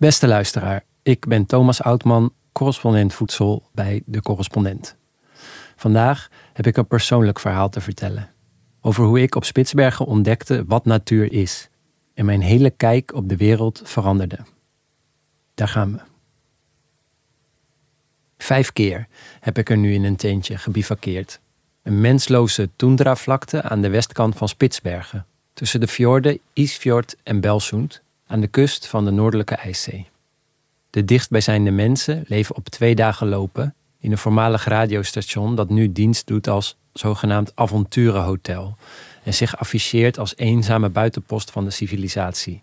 Beste luisteraar, ik ben Thomas Oudman, correspondent voedsel bij De Correspondent. Vandaag heb ik een persoonlijk verhaal te vertellen. Over hoe ik op Spitsbergen ontdekte wat natuur is. En mijn hele kijk op de wereld veranderde. Daar gaan we. Vijf keer heb ik er nu in een tentje gebivakkeerd. Een mensloze tundra-vlakte aan de westkant van Spitsbergen. Tussen de fjorden Isfjord en Belsund aan de kust van de Noordelijke IJszee. De dichtstbijzijnde mensen leven op twee dagen lopen in een voormalig radiostation dat nu dienst doet als zogenaamd avonturenhotel en zich afficheert als eenzame buitenpost van de civilisatie.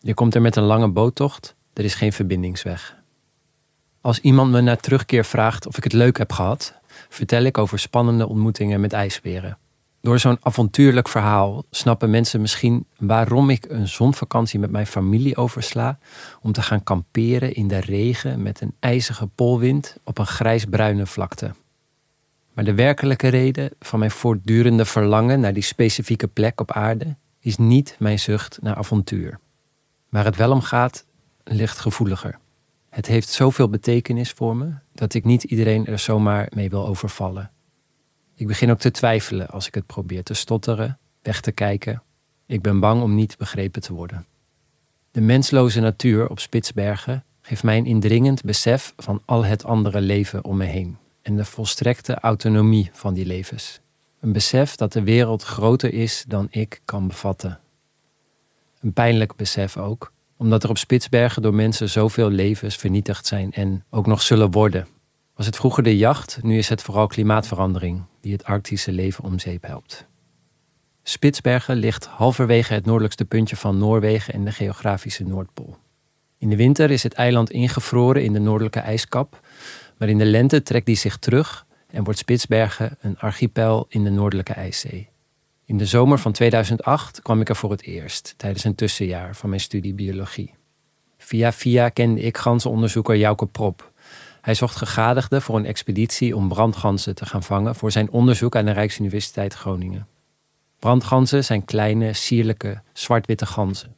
Je komt er met een lange boottocht, er is geen verbindingsweg. Als iemand me na terugkeer vraagt of ik het leuk heb gehad, vertel ik over spannende ontmoetingen met ijsberen. Door zo'n avontuurlijk verhaal snappen mensen misschien waarom ik een zonvakantie met mijn familie oversla om te gaan kamperen in de regen met een ijzige polwind op een grijsbruine vlakte. Maar de werkelijke reden van mijn voortdurende verlangen naar die specifieke plek op aarde is niet mijn zucht naar avontuur. Waar het wel om gaat, ligt gevoeliger. Het heeft zoveel betekenis voor me dat ik niet iedereen er zomaar mee wil overvallen. Ik begin ook te twijfelen als ik het probeer te stotteren, weg te kijken. Ik ben bang om niet begrepen te worden. De mensloze natuur op Spitsbergen geeft mij een indringend besef van al het andere leven om me heen en de volstrekte autonomie van die levens. Een besef dat de wereld groter is dan ik kan bevatten. Een pijnlijk besef ook, omdat er op Spitsbergen door mensen zoveel levens vernietigd zijn en ook nog zullen worden. Was het vroeger de jacht, nu is het vooral klimaatverandering die het Arctische leven om zeep helpt. Spitsbergen ligt halverwege het noordelijkste puntje van Noorwegen en de geografische Noordpool. In de winter is het eiland ingevroren in de noordelijke ijskap, maar in de lente trekt die zich terug en wordt Spitsbergen een archipel in de noordelijke IJszee. In de zomer van 2008 kwam ik er voor het eerst, tijdens een tussenjaar van mijn studie biologie. Via via kende ik ganzenonderzoeker Jouke Prop. Hij zocht gegadigden voor een expeditie om brandganzen te gaan vangen voor zijn onderzoek aan de Rijksuniversiteit Groningen. Brandganzen zijn kleine, sierlijke, zwart-witte ganzen.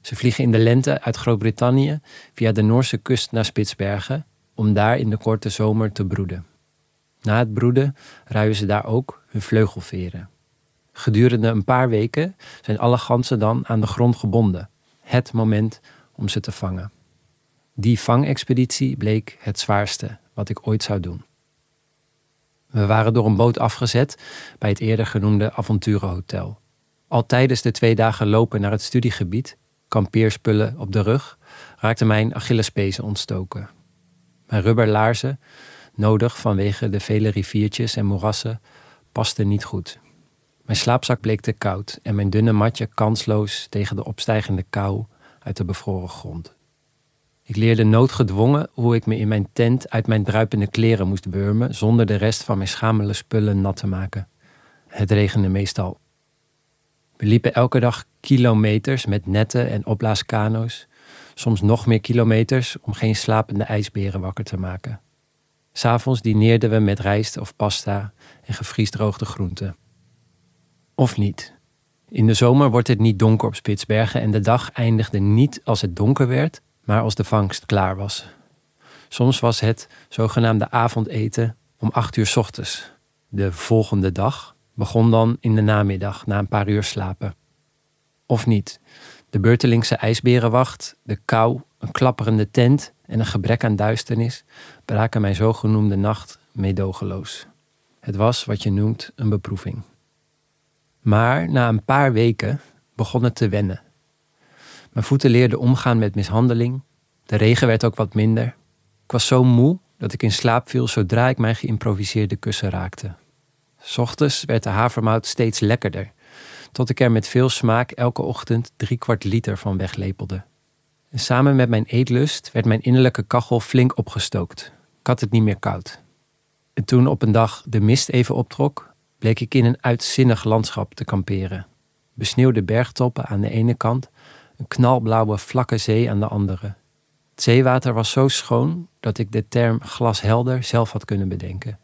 Ze vliegen in de lente uit Groot-Brittannië via de Noorse kust naar Spitsbergen om daar in de korte zomer te broeden. Na het broeden ruien ze daar ook hun vleugelveren. Gedurende een paar weken zijn alle ganzen dan aan de grond gebonden. Het moment om ze te vangen. Die vangexpeditie bleek het zwaarste wat ik ooit zou doen. We waren door een boot afgezet bij het eerder genoemde avonturenhotel. Al tijdens de twee dagen lopen naar het studiegebied, kampeerspullen op de rug, raakte mijn Achillespezen ontstoken. Mijn rubberlaarzen, nodig vanwege de vele riviertjes en moerassen, pasten niet goed. Mijn slaapzak bleek te koud en mijn dunne matje kansloos tegen de opstijgende kou uit de bevroren grond. Ik leerde noodgedwongen hoe ik me in mijn tent uit mijn druipende kleren moest wurmen zonder de rest van mijn schamele spullen nat te maken. Het regende meestal. We liepen elke dag kilometers met netten en opblaaskano's, soms nog meer kilometers om geen slapende ijsberen wakker te maken. S'avonds dineerden we met rijst of pasta en gevriesdroogde groenten. Of niet. In de zomer wordt het niet donker op Spitsbergen en de dag eindigde niet als het donker werd, maar als de vangst klaar was. Soms was het zogenaamde avondeten om acht uur ochtends. De volgende dag begon dan in de namiddag na een paar uur slapen. Of niet. De beurtelingse ijsberenwacht, de kou, een klapperende tent en een gebrek aan duisternis braken mijn zogenoemde nacht meedogenloos. Het was wat je noemt een beproeving. Maar na een paar weken begon het te wennen. Mijn voeten leerden omgaan met mishandeling. De regen werd ook wat minder. Ik was zo moe dat ik in slaap viel zodra ik mijn geïmproviseerde kussen raakte. Ochtends werd de havermout steeds lekkerder, tot ik er met veel smaak elke ochtend drie kwart liter van weglepelde. En samen met mijn eetlust werd mijn innerlijke kachel flink opgestookt. Ik had het niet meer koud. En toen op een dag de mist even optrok, bleek ik in een uitzinnig landschap te kamperen. Besneeuwde bergtoppen aan de ene kant, een knalblauwe vlakke zee aan de andere. Het zeewater was zo schoon dat ik de term glashelder zelf had kunnen bedenken.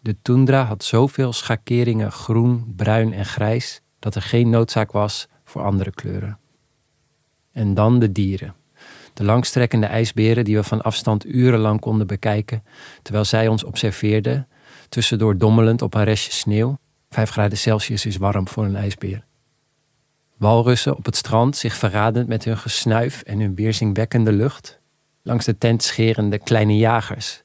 De tundra had zoveel schakeringen groen, bruin en grijs dat er geen noodzaak was voor andere kleuren. En dan de dieren. De langstrekkende ijsberen die we van afstand urenlang konden bekijken, terwijl zij ons observeerden, tussendoor dommelend op een restje sneeuw. 5 graden Celsius is warm voor een ijsbeer. Walrussen op het strand, zich verradend met hun gesnuif en hun weerzingwekkende lucht. Langs de tent scherende kleine jagers,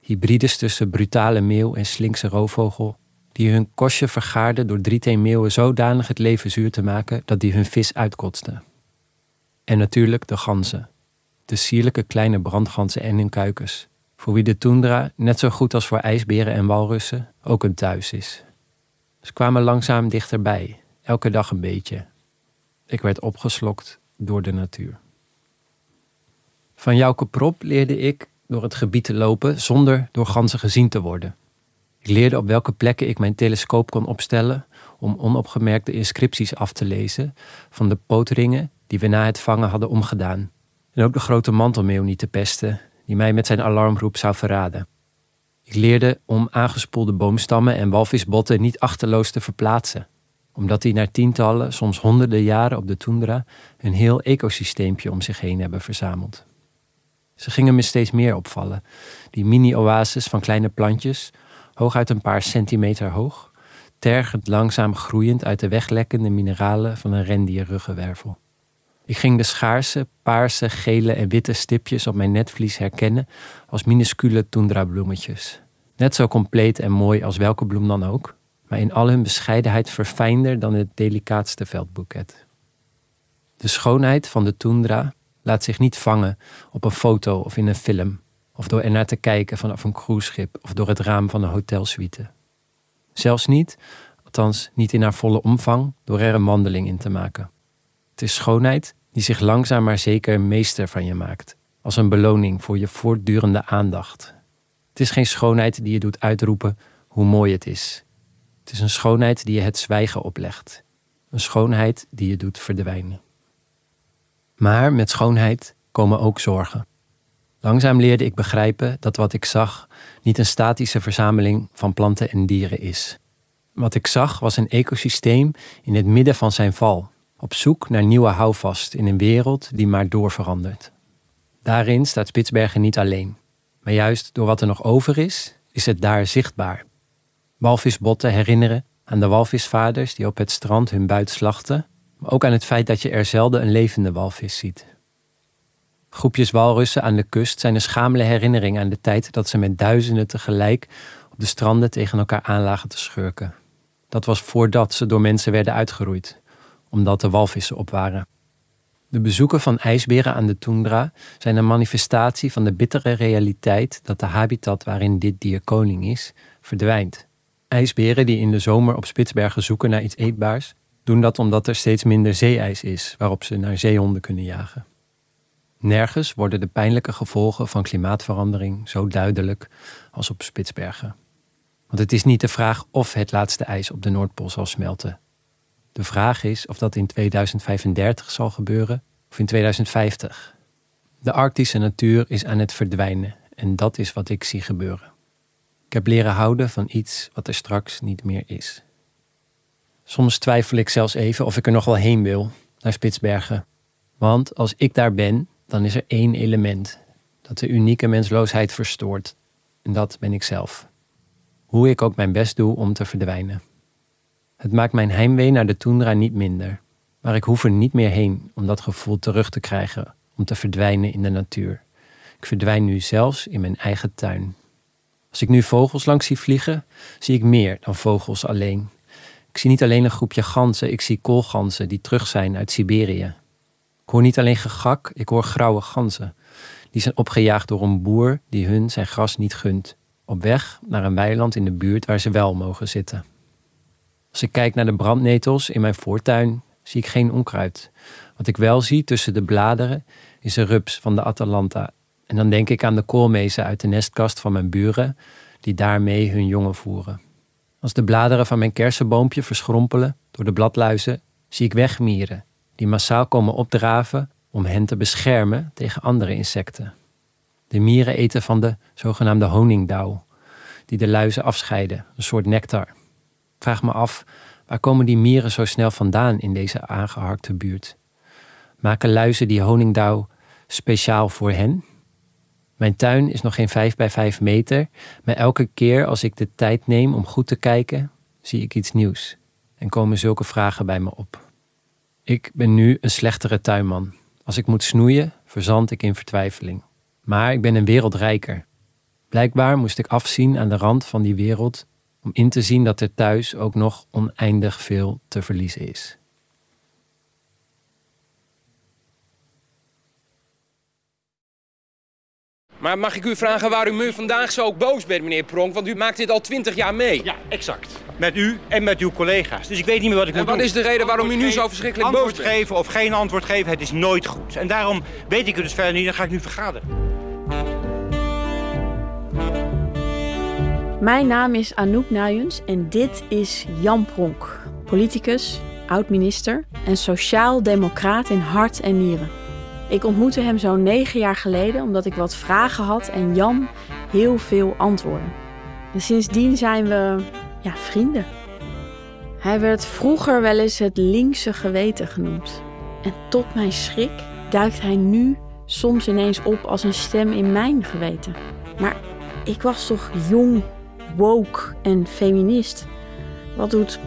hybrides tussen brutale meeuw en slinkse roofvogel, die hun kostje vergaarden door drieteenmeeuwen zodanig het leven zuur te maken dat die hun vis uitkotsten. En natuurlijk de ganzen, de sierlijke kleine brandganzen en hun kuikens, voor wie de tundra, net zo goed als voor ijsberen en walrussen, ook een thuis is. Ze kwamen langzaam dichterbij, elke dag een beetje. Ik werd opgeslokt door de natuur. Van Jouke Prop leerde ik door het gebied te lopen zonder door ganzen gezien te worden. Ik leerde op welke plekken ik mijn telescoop kon opstellen om onopgemerkte inscripties af te lezen van de pootringen die we na het vangen hadden omgedaan. En ook de grote mantelmeeuw niet te pesten, die mij met zijn alarmroep zou verraden. Ik leerde om aangespoelde boomstammen en walvisbotten niet achterloos te verplaatsen, omdat die na tientallen, soms honderden jaren op de tundra een heel ecosysteempje om zich heen hebben verzameld. Ze gingen me steeds meer opvallen, die mini-oases van kleine plantjes, hooguit een paar centimeter hoog, tergend langzaam groeiend uit de weglekkende mineralen van een rendierruggenwervel. Ik ging de schaarse, paarse, gele en witte stipjes op mijn netvlies herkennen als minuscule tundrabloemetjes. Net zo compleet en mooi als welke bloem dan ook, maar in al hun bescheidenheid verfijnder dan het delicaatste veldboeket. De schoonheid van de tundra laat zich niet vangen op een foto of in een film, of door ernaar te kijken vanaf een cruiseschip of door het raam van een hotelsuite. Zelfs niet, althans niet in haar volle omvang, door er een wandeling in te maken. Het is schoonheid die zich langzaam maar zeker meester van je maakt, als een beloning voor je voortdurende aandacht. Het is geen schoonheid die je doet uitroepen hoe mooi het is. Het is een schoonheid die je het zwijgen oplegt. Een schoonheid die je doet verdwijnen. Maar met schoonheid komen ook zorgen. Langzaam leerde ik begrijpen dat wat ik zag niet een statische verzameling van planten en dieren is. Wat ik zag was een ecosysteem in het midden van zijn val, op zoek naar nieuwe houvast in een wereld die maar doorverandert. Daarin staat Spitsbergen niet alleen, maar juist door wat er nog over is, is het daar zichtbaar. Walvisbotten herinneren aan de walvisvaders die op het strand hun buit slachten, maar ook aan het feit dat je er zelden een levende walvis ziet. Groepjes walrussen aan de kust zijn een schamele herinnering aan de tijd dat ze met duizenden tegelijk op de stranden tegen elkaar aanlagen te schurken. Dat was voordat ze door mensen werden uitgeroeid, omdat de walvissen op waren. De bezoeken van ijsberen aan de tundra zijn een manifestatie van de bittere realiteit dat de habitat waarin dit dier koning is, verdwijnt. IJsberen die in de zomer op Spitsbergen zoeken naar iets eetbaars, doen dat omdat er steeds minder zeeijs is waarop ze naar zeehonden kunnen jagen. Nergens worden de pijnlijke gevolgen van klimaatverandering zo duidelijk als op Spitsbergen. Want het is niet de vraag of het laatste ijs op de Noordpool zal smelten. De vraag is of dat in 2035 zal gebeuren of in 2050. De arctische natuur is aan het verdwijnen en dat is wat ik zie gebeuren. Ik heb leren houden van iets wat er straks niet meer is. Soms twijfel ik zelfs even of ik er nog wel heen wil, naar Spitsbergen. Want als ik daar ben, dan is er één element dat de unieke mensloosheid verstoort. En dat ben ik zelf. Hoe ik ook mijn best doe om te verdwijnen. Het maakt mijn heimwee naar de tundra niet minder. Maar ik hoef er niet meer heen om dat gevoel terug te krijgen, om te verdwijnen in de natuur. Ik verdwijn nu zelfs in mijn eigen tuin. Als ik nu vogels langs zie vliegen, zie ik meer dan vogels alleen. Ik zie niet alleen een groepje ganzen, ik zie koolganzen die terug zijn uit Siberië. Ik hoor niet alleen gegak, ik hoor grauwe ganzen. Die zijn opgejaagd door een boer die hun zijn gras niet gunt. Op weg naar een weiland in de buurt waar ze wel mogen zitten. Als ik kijk naar de brandnetels in mijn voortuin, zie ik geen onkruid. Wat ik wel zie tussen de bladeren is een rups van de Atalanta. En dan denk ik aan de koolmezen uit de nestkast van mijn buren, die daarmee hun jongen voeren. Als de bladeren van mijn kersenboompje verschrompelen door de bladluizen, zie ik wegmieren die massaal komen opdraven om hen te beschermen tegen andere insecten. De mieren eten van de zogenaamde honingdauw, die de luizen afscheiden, een soort nectar. vraag me af, waar komen die mieren zo snel vandaan in deze aangeharkte buurt? Maken luizen die honingdauw speciaal voor hen. Mijn tuin is nog geen 5 bij 5 meter, maar elke keer als ik de tijd neem om goed te kijken, zie ik iets nieuws en komen zulke vragen bij me op. Ik ben nu een slechtere tuinman. Als ik moet snoeien, verzand ik in vertwijfeling. Maar ik ben een wereld rijker. Blijkbaar moest ik afzien aan de rand van die wereld om in te zien dat er thuis ook nog oneindig veel te verliezen is. Maar mag ik u vragen waarom u vandaag zo boos bent, meneer Pronk? Want u maakt dit al twintig jaar mee. Ja, exact. Met u en met uw collega's. Dus ik weet niet meer wat ik en moet wat doen. is de reden waarom u nu zo verschrikkelijk boos bent? Antwoord geven of geen antwoord geven, het is nooit goed. En daarom weet ik het dus verder niet, dan ga ik nu vergaderen. Mijn naam is Anouk Nuyens en dit is Jan Pronk, politicus, oud-minister en sociaal-democraat in hart en nieren. Ik ontmoette hem zo'n negen jaar geleden omdat ik wat vragen had en Jan heel veel antwoorden. En sindsdien zijn we ja, vrienden. Hij werd vroeger wel eens het linkse geweten genoemd. En tot mijn schrik duikt hij nu soms ineens op als een stem in mijn geweten. Maar ik was toch jong, woke en feminist. Wat doet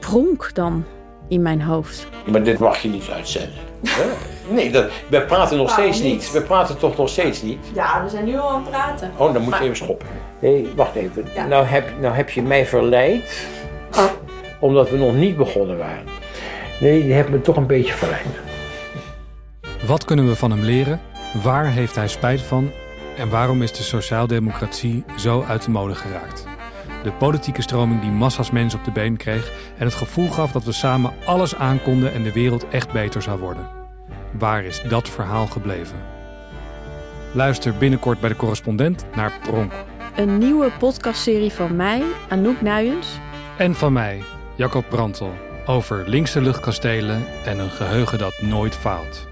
Pronk dan in mijn hoofd? Maar dit mag je niet uitzenden. Nee, dat, we praten nog Waarom steeds niet. niet? We praten toch nog steeds niet? Ja, we zijn nu al aan het praten. Oh, dan moet je even stoppen. Nee, wacht even. Ja. Nou, heb, nou heb je mij verleid, omdat we nog niet begonnen waren. Nee, je hebt me toch een beetje verleid. Wat kunnen we van hem leren? Waar heeft hij spijt van? En waarom is de sociaaldemocratie zo uit de mode geraakt? De politieke stroming die massa's mensen op de been kreeg en het gevoel gaf dat we samen alles aankonden en de wereld echt beter zou worden. Waar is dat verhaal gebleven? Luister binnenkort bij de correspondent naar Pronk. Een nieuwe podcastserie van mij, Anouk Nuyens. En van mij, Jacob Brantel, over linkse luchtkastelen en een geheugen dat nooit faalt.